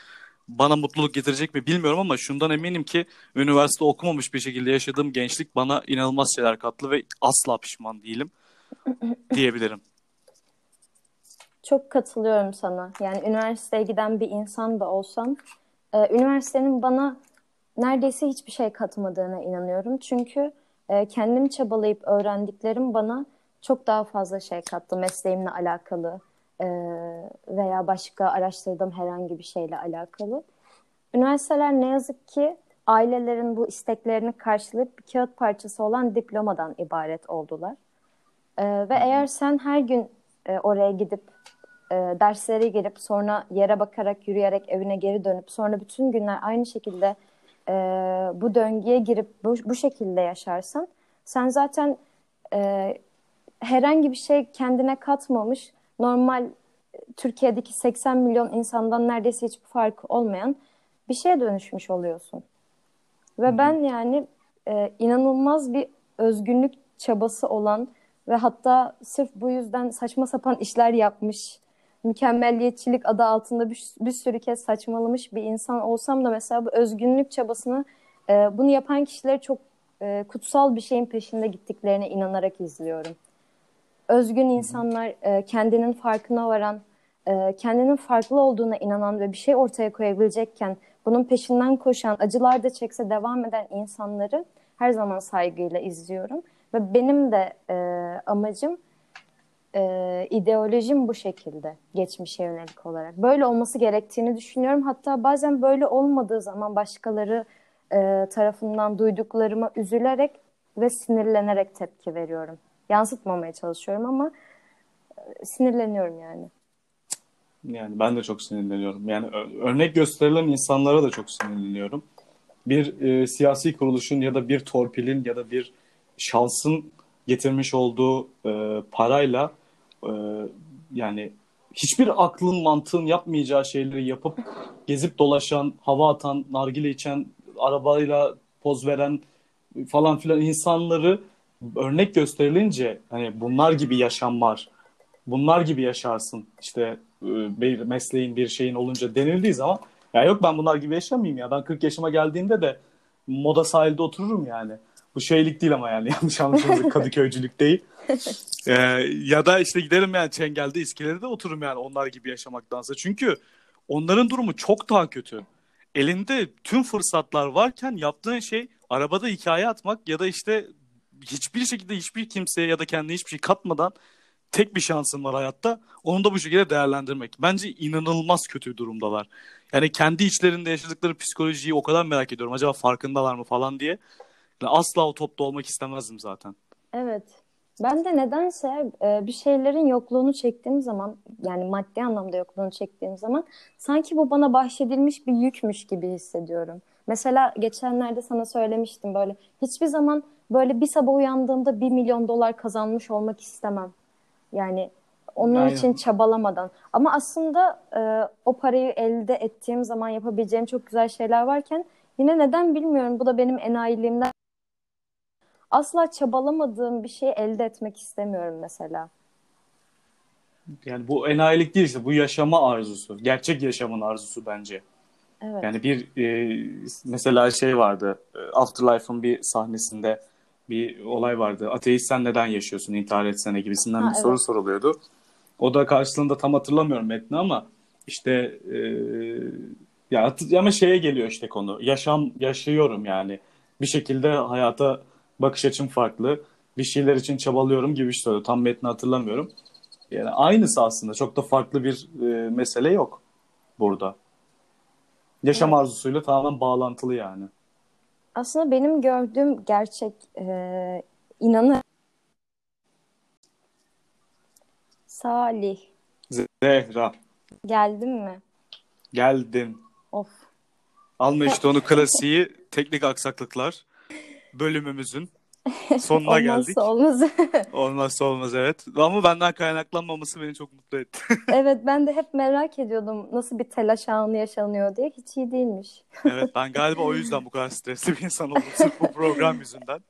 bana mutluluk getirecek mi bilmiyorum ama şundan eminim ki üniversite okumamış bir şekilde yaşadığım gençlik bana inanılmaz şeyler kattı ve asla pişman değilim diyebilirim. Çok katılıyorum sana. Yani üniversiteye giden bir insan da olsam e, üniversitenin bana neredeyse hiçbir şey katmadığına inanıyorum. Çünkü e, kendim çabalayıp öğrendiklerim bana çok daha fazla şey kattı mesleğimle alakalı e, veya başka araştırdığım herhangi bir şeyle alakalı. Üniversiteler ne yazık ki ailelerin bu isteklerini karşılayıp bir kağıt parçası olan diplomadan ibaret oldular. E, ve eğer sen her gün e, oraya gidip e, derslere girip sonra yere bakarak yürüyerek evine geri dönüp sonra bütün günler aynı şekilde e, bu döngüye girip bu, bu şekilde yaşarsan sen zaten e, herhangi bir şey kendine katmamış normal Türkiye'deki 80 milyon insandan neredeyse hiçbir farkı olmayan bir şeye dönüşmüş oluyorsun. Ve ben yani e, inanılmaz bir özgünlük çabası olan ve hatta sırf bu yüzden saçma sapan işler yapmış, mükemmelliyetçilik adı altında bir, bir sürü kez saçmalamış bir insan olsam da mesela bu özgünlük çabasını e, bunu yapan kişileri çok e, kutsal bir şeyin peşinde gittiklerine inanarak izliyorum. Özgün insanlar, e, kendinin farkına varan, e, kendinin farklı olduğuna inanan ve bir şey ortaya koyabilecekken bunun peşinden koşan, acılar da çekse devam eden insanları her zaman saygıyla izliyorum. Ve benim de e, amacım, e, ideolojim bu şekilde geçmişe yönelik olarak. Böyle olması gerektiğini düşünüyorum. Hatta bazen böyle olmadığı zaman başkaları e, tarafından duyduklarıma üzülerek ve sinirlenerek tepki veriyorum. Yansıtmamaya çalışıyorum ama e, sinirleniyorum yani. Yani ben de çok sinirleniyorum. Yani örnek gösterilen insanlara da çok sinirleniyorum. Bir e, siyasi kuruluşun ya da bir torpilin ya da bir şansın getirmiş olduğu e, parayla e, yani hiçbir aklın mantığın yapmayacağı şeyleri yapıp gezip dolaşan, hava atan, nargile içen, arabayla poz veren falan filan insanları örnek gösterilince hani bunlar gibi yaşam var. Bunlar gibi yaşarsın. İşte e, bir mesleğin bir şeyin olunca denildiği zaman ya yok ben bunlar gibi yaşamayayım ya. Ben 40 yaşıma geldiğimde de moda sahilde otururum yani. Bu şeylik değil ama yani yanlış anlaşılmasın Kadıköycülük değil. Ee, ya da işte giderim yani Çengel'de İskele'de otururum yani onlar gibi yaşamaktansa. Çünkü onların durumu çok daha kötü. Elinde tüm fırsatlar varken yaptığın şey arabada hikaye atmak ya da işte hiçbir şekilde hiçbir kimseye ya da kendine hiçbir şey katmadan tek bir şansın var hayatta. Onu da bu şekilde değerlendirmek. Bence inanılmaz kötü durumdalar. Yani kendi içlerinde yaşadıkları psikolojiyi o kadar merak ediyorum. Acaba farkındalar mı falan diye. Yani asla o topta olmak istemezdim zaten. Evet. Ben de nedense e, bir şeylerin yokluğunu çektiğim zaman yani maddi anlamda yokluğunu çektiğim zaman sanki bu bana bahşedilmiş bir yükmüş gibi hissediyorum. Mesela geçenlerde sana söylemiştim böyle hiçbir zaman böyle bir sabah uyandığımda bir milyon dolar kazanmış olmak istemem. Yani onun Aynen. için çabalamadan. Ama aslında e, o parayı elde ettiğim zaman yapabileceğim çok güzel şeyler varken yine neden bilmiyorum. Bu da benim enayiliğimden. Asla çabalamadığım bir şeyi elde etmek istemiyorum mesela. Yani bu enayilik değil işte bu yaşama arzusu. Gerçek yaşamın arzusu bence. Evet. Yani bir e, mesela şey vardı e, Afterlife'ın bir sahnesinde bir olay vardı. Ateist sen neden yaşıyorsun intihar etsene gibisinden ha, bir evet. soru soruluyordu. O da karşılığında tam hatırlamıyorum metni ama işte e, ya ama şeye geliyor işte konu. Yaşam yaşıyorum yani. Bir şekilde hayata bakış açım farklı. Bir şeyler için çabalıyorum gibi bir şey söylüyor. Tam metni hatırlamıyorum. Yani aynısı aslında. Çok da farklı bir e, mesele yok burada. Yaşam evet. arzusuyla tamamen bağlantılı yani. Aslında benim gördüğüm gerçek e, inanı Salih. Zehra. Geldin mi? Geldim. Of. Alma işte onu klasiği teknik aksaklıklar bölümümüzün sonuna Olmazsa geldik. olmaz. Olmazsa olmaz evet. Ama benden kaynaklanmaması beni çok mutlu etti. evet ben de hep merak ediyordum nasıl bir telaş anı yaşanıyor diye. Hiç iyi değilmiş. evet ben galiba o yüzden bu kadar stresli bir insan oldum. Sırf bu program yüzünden.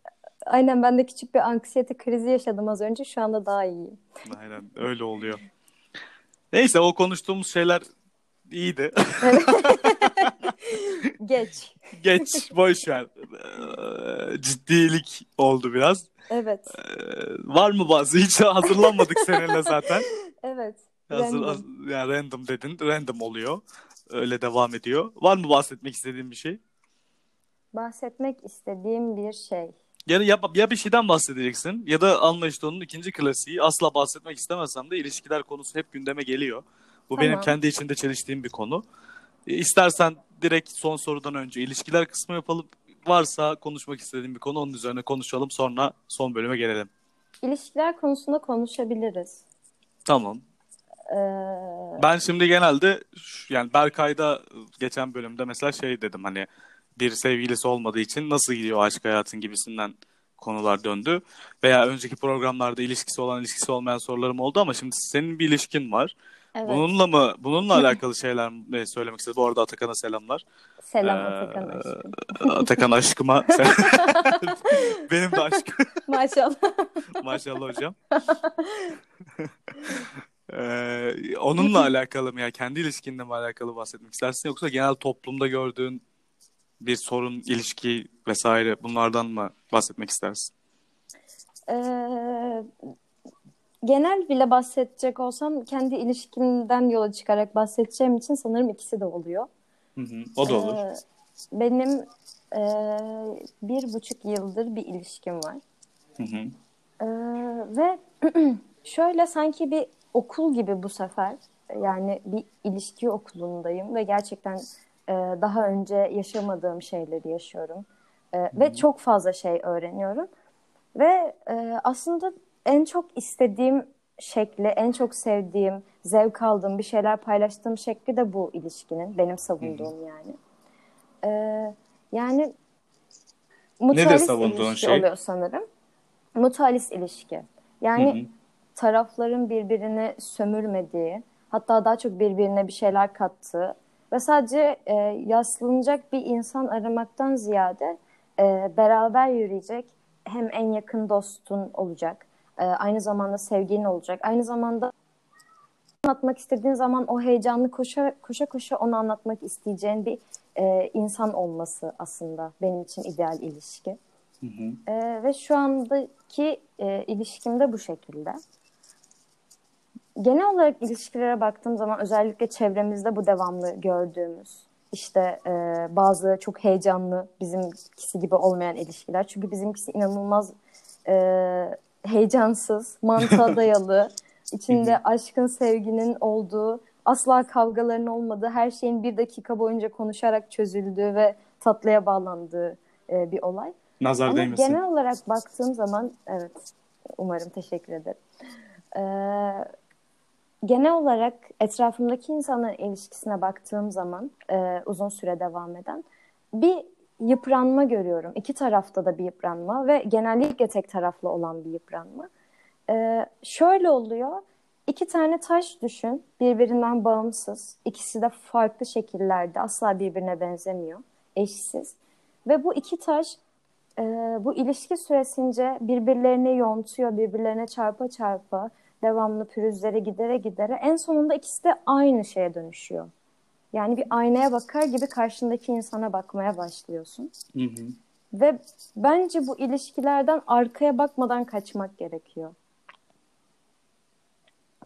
Aynen ben de küçük bir anksiyete krizi yaşadım az önce. Şu anda daha iyiyim. Aynen öyle oluyor. Neyse o konuştuğumuz şeyler iyiydi. Geç. Geç, boş ver. Ee, ciddilik oldu biraz. Evet. Ee, var mı bazı? Hiç hazırlanmadık seninle zaten. Evet. Hazır, random. Yani random dedin. Random oluyor. Öyle devam ediyor. Var mı bahsetmek istediğin bir şey? Bahsetmek istediğim bir şey. Yani ya, ya bir şeyden bahsedeceksin ya da Alma işte onun ikinci klasiği asla bahsetmek istemezsem de ilişkiler konusu hep gündeme geliyor. Bu tamam. benim kendi içinde çeliştiğim bir konu. E, istersen direkt son sorudan önce ilişkiler kısmı yapalım. Varsa konuşmak istediğim bir konu onun üzerine konuşalım sonra son bölüme gelelim. İlişkiler konusunda konuşabiliriz. Tamam. Ee... Ben şimdi genelde yani Berkay'da geçen bölümde mesela şey dedim hani bir sevgilisi olmadığı için nasıl gidiyor aşk hayatın gibisinden konular döndü. Veya önceki programlarda ilişkisi olan ilişkisi olmayan sorularım oldu ama şimdi senin bir ilişkin var. Evet. Bununla mı bununla alakalı şeyler söylemek istedim? Bu arada Atakan'a selamlar. Selam Ee, Atakan aşkım. Atakan aşkıma benim de aşkım. Maşallah. Maşallah hocam. Ee, onunla alakalı mı ya kendi ilişkinle mi alakalı bahsetmek istersin yoksa genel toplumda gördüğün bir sorun, ilişki vesaire bunlardan mı bahsetmek istersin? Ee, genel bile bahsedecek olsam kendi ilişkimden yola çıkarak bahsedeceğim için sanırım ikisi de oluyor. Hı hı, o da olur. Ee, benim e, bir buçuk yıldır bir ilişkim var. Hı hı. Ee, ve şöyle sanki bir okul gibi bu sefer yani bir ilişki okulundayım ve gerçekten e, daha önce yaşamadığım şeyleri yaşıyorum E, ve çok fazla şey öğreniyorum ve e, aslında en çok istediğim şekli, en çok sevdiğim, zevk aldığım bir şeyler paylaştığım şekli de bu ilişkinin benim savunduğum yani. E, yani mutualist savunduğun ilişki şey? oluyor sanırım. Mutualist ilişki. Yani Hı hı. tarafların birbirini sömürmediği, hatta daha çok birbirine bir şeyler kattığı ve sadece e, yaslanacak bir insan aramaktan ziyade e, beraber yürüyecek hem en yakın dostun olacak, e, aynı zamanda sevgilin olacak, aynı zamanda anlatmak istediğin zaman o heyecanlı koşa koşa koşa onu anlatmak isteyeceğin bir e, insan olması aslında benim için ideal ilişki. Hı hı. Ee, ve şu andaki e, ilişkim de bu şekilde. Genel olarak ilişkilere baktığım zaman özellikle çevremizde bu devamlı gördüğümüz işte e, bazı çok heyecanlı bizimkisi gibi olmayan ilişkiler. Çünkü bizimkisi inanılmaz e, heyecansız, mantığa dayalı, içinde aşkın, sevginin olduğu, asla kavgaların olmadığı, her şeyin bir dakika boyunca konuşarak çözüldüğü ve tatlıya bağlandığı e, bir olay. Nazar Ama değmesin. genel olarak baktığım zaman evet umarım teşekkür ederim. Ee, genel olarak etrafımdaki insanların ilişkisine baktığım zaman e, uzun süre devam eden bir yıpranma görüyorum. İki tarafta da bir yıpranma ve genellikle tek taraflı olan bir yıpranma. Ee, şöyle oluyor. İki tane taş düşün, birbirinden bağımsız. İkisi de farklı şekillerde, asla birbirine benzemiyor, eşsiz. Ve bu iki taş e, bu ilişki süresince birbirlerini yontuyor, birbirlerine çarpa çarpa, devamlı pürüzlere gidere gidere en sonunda ikisi de aynı şeye dönüşüyor. Yani bir aynaya bakar gibi karşındaki insana bakmaya başlıyorsun. Hı hı. Ve bence bu ilişkilerden arkaya bakmadan kaçmak gerekiyor.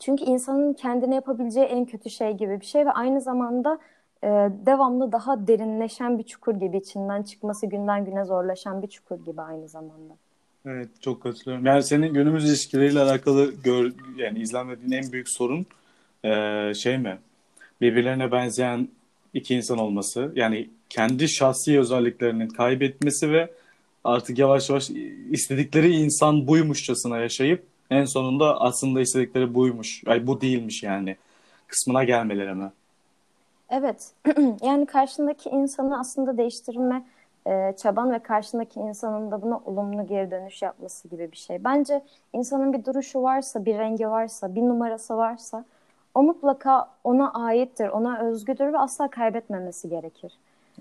Çünkü insanın kendine yapabileceği en kötü şey gibi bir şey ve aynı zamanda e, devamlı daha derinleşen bir çukur gibi içinden çıkması günden güne zorlaşan bir çukur gibi aynı zamanda. Evet çok katılıyorum. Yani senin günümüz ilişkileriyle alakalı gör, yani izlenmediğin en büyük sorun eee, şey mi? Birbirlerine benzeyen iki insan olması. Yani kendi şahsi özelliklerinin kaybetmesi ve artık yavaş yavaş istedikleri insan buymuşçasına yaşayıp en sonunda aslında istedikleri buymuş. Ay bu değilmiş yani. Kısmına gelmeleri mi? Evet, yani karşındaki insanı aslında değiştirme e, çaban ve karşındaki insanın da buna olumlu geri dönüş yapması gibi bir şey. Bence insanın bir duruşu varsa, bir rengi varsa, bir numarası varsa o mutlaka ona aittir, ona özgüdür ve asla kaybetmemesi gerekir.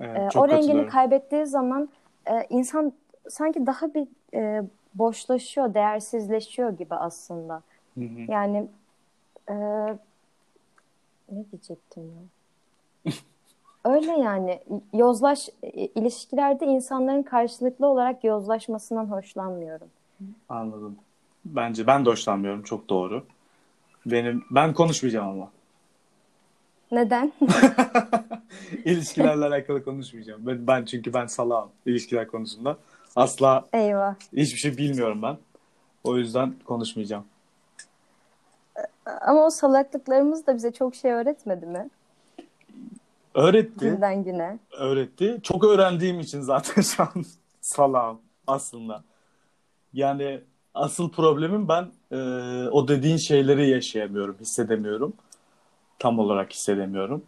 Evet, E, o rengini kaybettiği zaman e, insan sanki daha bir e, boşlaşıyor, değersizleşiyor gibi aslında. Hı hı. Yani e, ne diyecektim ya? Öyle yani yozlaş ilişkilerde insanların karşılıklı olarak yozlaşmasından hoşlanmıyorum. Anladım. Bence ben de hoşlanmıyorum. Çok doğru. Benim ben konuşmayacağım ama. Neden? İlişkilerle alakalı konuşmayacağım. Ben, ben çünkü ben salağım ilişkiler konusunda. Asla Eyvah. hiçbir şey bilmiyorum ben. O yüzden konuşmayacağım. Ama o salaklıklarımız da bize çok şey öğretmedi mi? Öğretti. Günden güne. Öğretti. Çok öğrendiğim için zaten şu an salağım aslında. Yani asıl problemim ben e, o dediğin şeyleri yaşayamıyorum, hissedemiyorum. Tam olarak hissedemiyorum.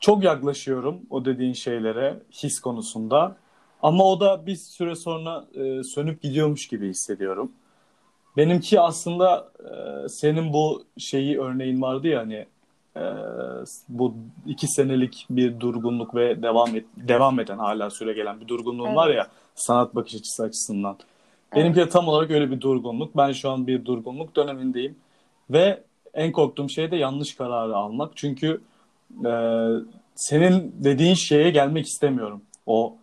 çok yaklaşıyorum o dediğin şeylere his konusunda. Ama o da bir süre sonra e, sönüp gidiyormuş gibi hissediyorum. Benimki aslında e, senin bu şeyi örneğin vardı ya hani e, bu iki senelik bir durgunluk ve devam et, devam eden hala süre gelen bir durgunluğun Evet. var ya sanat bakış açısı açısından. Benimki de tam olarak öyle bir durgunluk. Ben şu an bir durgunluk dönemindeyim ve en korktuğum şey de yanlış kararı almak. Çünkü e, senin dediğin şeye gelmek istemiyorum. O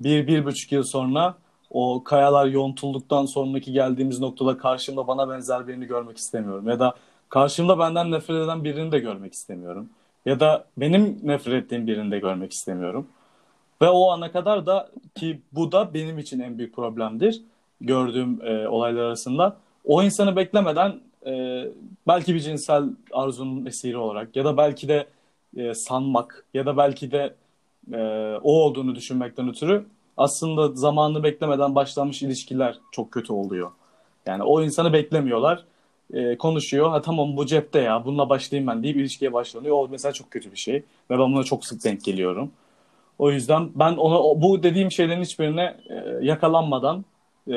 bir, bir buçuk yıl sonra o kayalar yontulduktan sonraki geldiğimiz noktada karşımda bana benzer birini görmek istemiyorum. Ya da karşımda benden nefret eden birini de görmek istemiyorum. Ya da benim nefret ettiğim birini de görmek istemiyorum. Ve o ana kadar da ki bu da benim için en büyük problemdir gördüğüm e, olaylar arasında. O insanı beklemeden e, belki bir cinsel arzunun esiri olarak ya da belki de e, sanmak ya da belki de e, o olduğunu düşünmekten ötürü aslında zamanını beklemeden başlanmış ilişkiler çok kötü oluyor. Yani o insanı beklemiyorlar. E, konuşuyor. Ha tamam bu cepte ya. Bununla başlayayım ben deyip ilişkiye başlanıyor. O mesela çok kötü bir şey. Ve ben buna çok sık denk geliyorum. O yüzden ben ona bu dediğim şeylerin hiçbirine e, yakalanmadan e,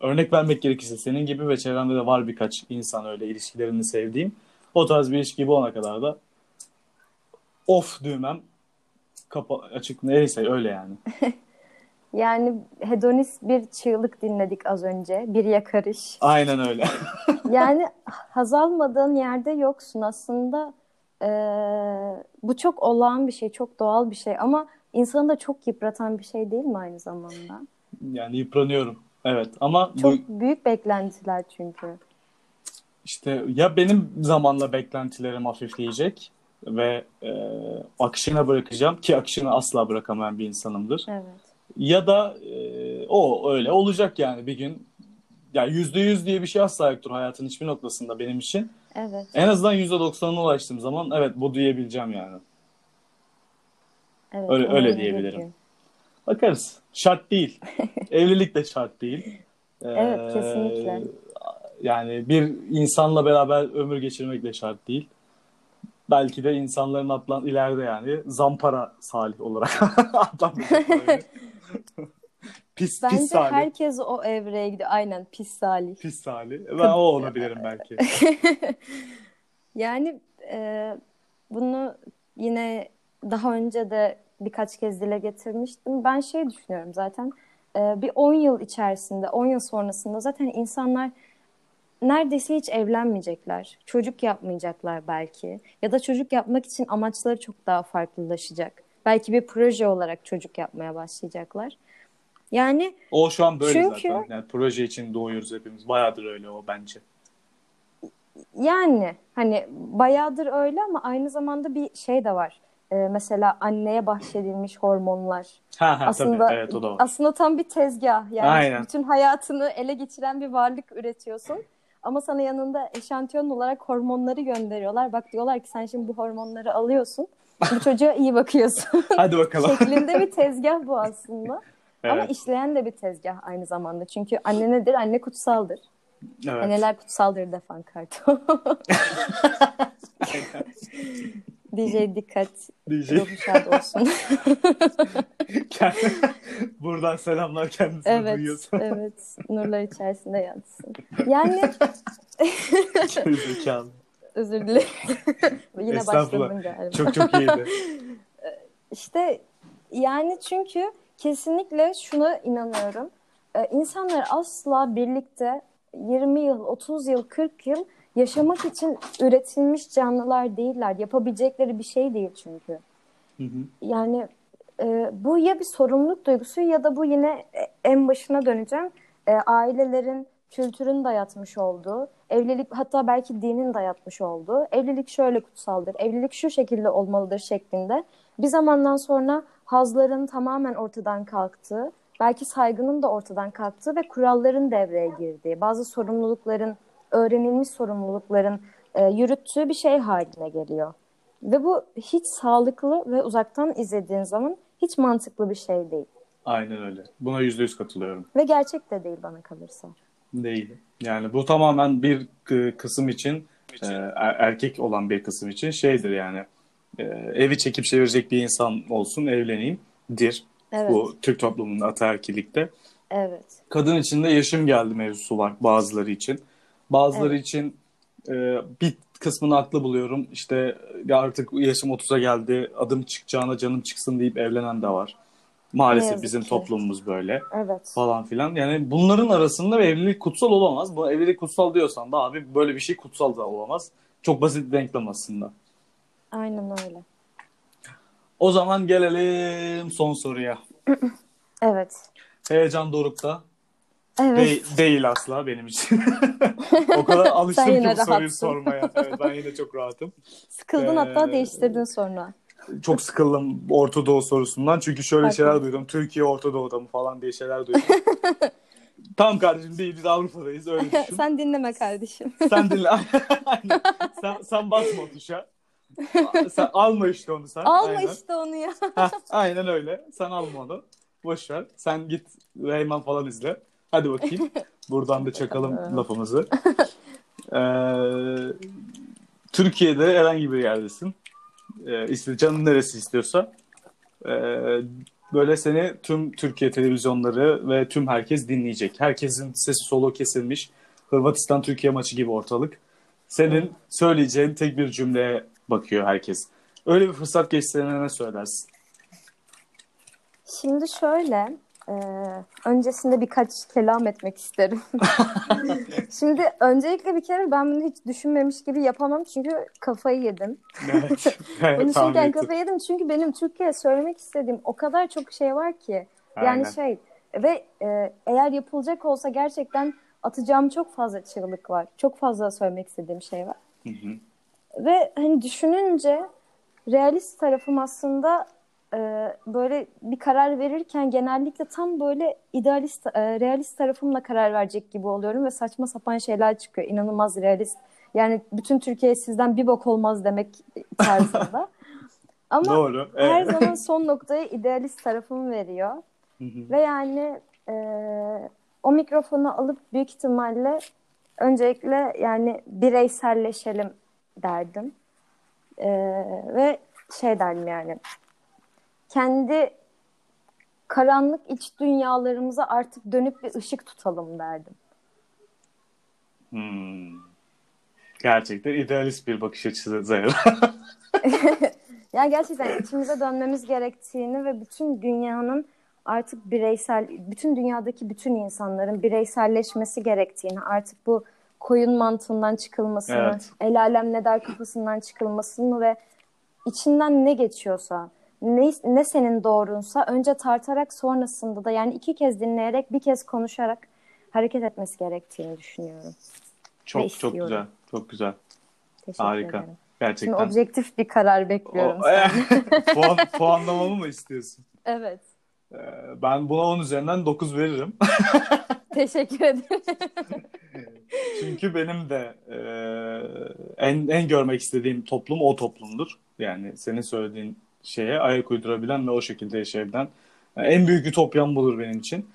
örnek vermek gerekirse senin gibi ve çevremde de var birkaç insan öyle ilişkilerini sevdiğim. O tarz bir ilişki bulana kadar da off düğmem kapa açık neyse öyle yani. Yani hedonist bir çığlık dinledik az önce. Bir yakarış. Aynen öyle. Yani haz almadığın yerde yoksun aslında. eee, bu çok olağan bir şey, çok doğal bir şey ama insanı da çok yıpratan bir şey değil mi aynı zamanda? Yani yıpranıyorum. Evet ama bu Çok büyük beklentiler çünkü. işte ya benim zamanla beklentilerim hafifleyecek ve e, akışına bırakacağım ki akışını asla bırakamayan bir insanımdır. Evet. Ya da e, o öyle olacak yani bir gün. Ya yüzde yüz diye bir şey asla yoktur hayatın hiçbir noktasında benim için. Evet. En azından yüzde doksanına ulaştığım zaman evet bu diyebileceğim yani. Evet. Öyle- öyle diyebilirim. gün. Bakarız. Şart değil. Evlilik de şart değil. Ee, Evet, kesinlikle. Yani bir insanla beraber ömür geçirmek de şart değil. Belki de insanların adlan ileride yani zampara salih olarak böyle. pis, Bence pis salih. herkes o evreye gidiyor. Aynen pis salih. Pis salih. Ben o olabilirim belki. Yani e, bunu yine daha önce de birkaç kez dile getirmiştim. Ben şey düşünüyorum zaten e, bir 10 yıl içerisinde, 10 yıl sonrasında zaten insanlar neredeyse hiç evlenmeyecekler. Çocuk yapmayacaklar belki. Ya da çocuk yapmak için amaçları çok daha farklılaşacak. Belki bir proje olarak çocuk yapmaya başlayacaklar. Yani O şu an böyle Çünkü- zaten. Yani proje için doğuyoruz hepimiz. Bayağıdır öyle o bence. Yani hani bayağıdır öyle ama aynı zamanda bir şey de var. Ee, mesela anneye bahşedilmiş hormonlar. Ha ha Aslında tabii. Evet o da var. aslında tam bir tezgah. Yani Aynen. bütün hayatını ele geçiren bir varlık üretiyorsun. Ama sana yanında eşantiyon olarak hormonları gönderiyorlar. Bak diyorlar ki sen şimdi bu hormonları alıyorsun. Bu çocuğa iyi bakıyorsun. Hadi bakalım. Şeklinde bir tezgah bu aslında. Ama Evet. işleyen de bir tezgah aynı zamanda. Çünkü anne nedir? Anne kutsaldır. Evet. Anneler kutsaldır defan kartı. DJ dikkat. Ruhu şad olsun. Buradan selamlar kendisine evet, duyuyorsun. evet. Nurlar içerisinde yatsın. Yani Gerizekalı. özür dilerim. Yine başladım galiba. Çok çok iyiydi. İşte yani çünkü kesinlikle şuna inanıyorum. Ee, insanlar asla birlikte 20 yıl, 30 yıl, 40 yıl yaşamak için üretilmiş canlılar değiller. Yapabilecekleri bir şey değil çünkü. Hı hı. Yani e, bu ya bir sorumluluk duygusu ya da bu yine e, en başına döneceğim. E, ailelerin kültürün dayatmış olduğu, evlilik hatta belki dinin dayatmış olduğu, evlilik şöyle kutsaldır, evlilik şu şekilde olmalıdır şeklinde bir zamandan sonra hazların tamamen ortadan kalktığı, belki saygının da ortadan kalktığı ve kuralların devreye girdiği, bazı sorumlulukların, öğrenilmiş sorumlulukların e, yürüttüğü bir şey haline geliyor. Ve bu hiç sağlıklı ve uzaktan izlediğin zaman hiç mantıklı bir şey değil. Aynen öyle. Buna yüzde yüz katılıyorum. Ve gerçek de değil bana kalırsa. Değil. Yani bu tamamen bir k- kısım için e, er- erkek olan bir kısım için şeydir yani e, evi çekip çevirecek bir insan olsun, evleneyim dir. Evet. Bu Türk toplumunun ataerkilikte. Evet. Kadın için de yaşım geldi mevzusu var bazıları için. Bazıları Evet. için e, bir kısmını haklı buluyorum. İşte ya artık yaşım 30'a geldi, adım çıkacağına canım çıksın deyip evlenen de var. Maalesef bizim ki. toplumumuz böyle Evet. falan filan. Yani bunların arasında evlilik kutsal olamaz. Bu evlilik kutsal diyorsan da abi böyle bir şey kutsal da olamaz. Çok basit bir denklem aslında. Aynen öyle. O zaman gelelim son soruya. Evet. Heyecan dorukta. Evet. De- değil asla benim için. o kadar alıştım ki bu soruyu sormaya. Evet, ben yine çok rahatım. Sıkıldın hatta Ee, değiştirdin sonra. Çok sıkıldım Orta Doğu sorusundan. Çünkü şöyle Haklı. şeyler duydum. Türkiye Orta Doğu'da mı falan diye şeyler duydum. Tam kardeşim değil biz Avrupa'dayız öyle düşün. Sen dinleme kardeşim. sen dinle. Sen, sen basma o tuşa. Sen alma işte onu sen. Alma Aynen. işte onu ya. Heh, aynen öyle. Sen alma onu. Boş ver. Sen git Reyman falan izle. Hadi bakayım. Buradan da çakalım lafımızı. Ee, Türkiye'de herhangi bir yerdesin. Ee, iste- canın neresi istiyorsa. Ee, böyle seni tüm Türkiye televizyonları ve tüm herkes dinleyecek. Herkesin sesi solo kesilmiş. Hırvatistan-Türkiye maçı gibi ortalık. Senin söyleyeceğin tek bir cümleye bakıyor herkes. Öyle bir fırsat geçtiğine ne söylersin? Şimdi şöyle, e, öncesinde birkaç kelam etmek isterim. Şimdi öncelikle bir kere ben bunu hiç düşünmemiş gibi yapamam çünkü kafayı yedim. Evet. evet Konuşurken ettim. kafayı yedim çünkü benim Türkiye'ye söylemek istediğim o kadar çok şey var ki. Yani Aynen. şey ve e, eğer yapılacak olsa gerçekten atacağım çok fazla çığlık var. Çok fazla söylemek istediğim şey var. Hı hı. Ve hani düşününce realist tarafım aslında e, böyle bir karar verirken genellikle tam böyle idealist, e, realist tarafımla karar verecek gibi oluyorum ve saçma sapan şeyler çıkıyor. İnanılmaz realist. Yani bütün Türkiye sizden bir bok olmaz demek tarzında. Ama Doğru. her Evet. zaman son noktayı idealist tarafım veriyor. Hı hı. Ve yani e, o mikrofonu alıp büyük ihtimalle öncelikle yani bireyselleşelim derdim. E, ve şey derdim yani kendi karanlık iç dünyalarımıza artık dönüp bir ışık tutalım derdim. Hmm. Gerçekten idealist bir bakış açısı Zahra. Yani gerçekten içimize dönmemiz gerektiğini ve bütün dünyanın artık bireysel, bütün dünyadaki bütün insanların bireyselleşmesi gerektiğini, artık bu koyun mantığından çıkılmasını, Evet. el alem ne der kafasından çıkılmasını ve içinden ne geçiyorsa, ne, ne senin doğrunsa önce tartarak sonrasında da yani iki kez dinleyerek bir kez konuşarak hareket etmesi gerektiğini düşünüyorum. çok çok güzel. Çok güzel. Teşekkür Harika. ederim. Şimdi Gerçekten. objektif bir karar bekliyorum. O- senden. Puan, puanlamamı mı istiyorsun? evet. Ee, Ben buna 10 üzerinden 9 veririm. Teşekkür ederim. Çünkü benim de e, en en görmek istediğim toplum o toplumdur. Yani senin söylediğin şeye ayak uydurabilen ve o şekilde yaşayabilen. Yani en büyük ütopyam budur benim için.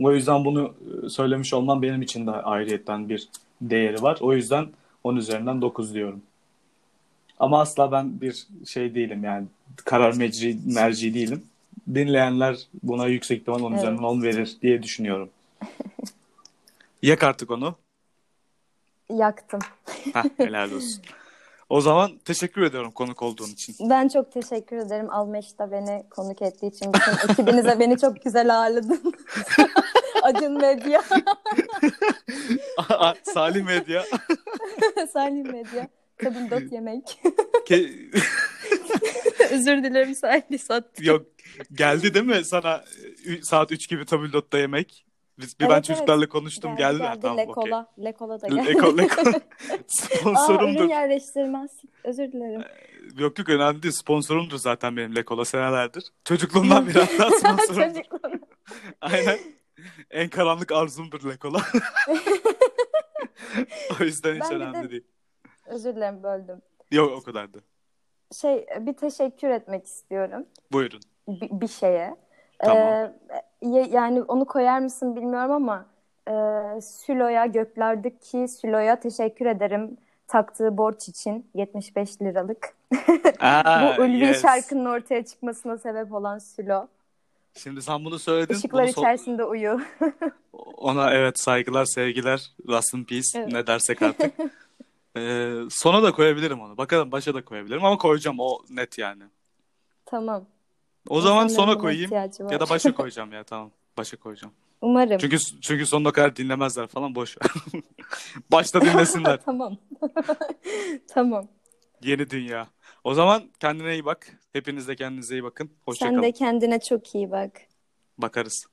O yüzden bunu e, söylemiş olmam benim için de ayrıyetten bir değeri var. O yüzden 10 üzerinden 9 diyorum. Ama asla ben bir şey değilim yani karar mecri, merci değilim. Dinleyenler buna yüksek ihtimal 10 Evet. üzerinden 10 verir diye düşünüyorum. Yak artık onu. Yaktım. Heh, helal olsun. O zaman teşekkür ediyorum konuk olduğun için. Ben çok teşekkür ederim Almeş'te beni konuk ettiği için. Bütün ekibinize beni çok güzel ağırladın. Acun Medya, Salih Medya. Salim Medya, Kadın Dot Yemek. Ke- Özür dilerim Salih Sat. Yok geldi değil mi sana saat 3 gibi tabildot'ta yemek? Biz, bir ben Evet, çocuklarla konuştum geldi. Geldi, Ha, geldi. tamam. Lekola. Lekola da geldi. Leko, Leko. Aa, ürün Sponsorumdur. Özür dilerim. Yok yok önemli değil. Sponsorumdur zaten benim Lekola senelerdir. Çocukluğumdan beri hatta sponsorumdur. Çocukluğum. Aynen. En karanlık arzumdur Lekola. o yüzden hiç Ben önemli de- değil. Özür dilerim böldüm. Yok o kadardı. Şey bir teşekkür etmek istiyorum. Buyurun. bir, bir şeye. Tamam. Ee, yani onu koyar mısın bilmiyorum ama e, Sülo'ya göklerdeki Sülo'ya teşekkür ederim. taktığı borç için 75 liralık. Aa, Bu ulvi yes. şarkının ortaya çıkmasına sebep olan Sülo. Şimdi sen bunu söyledin. Işıklar bunu so- içerisinde uyu. Ona evet saygılar, sevgiler, rest in peace Evet. ne dersek artık. Ee, sona da koyabilirim onu. Bakalım başa da koyabilirim ama koyacağım o net yani. tamam. O zaman sona koyayım ya da başa koyacağım ya tamam. Başa koyacağım. Umarım. Çünkü çünkü sonuna kadar dinlemezler falan boş. Başta dinlesinler. tamam. tamam. Yeni dünya. O zaman kendine iyi bak. Hepiniz de kendinize iyi bakın. Hoşça Sen de kendine çok iyi bak. Bakarız.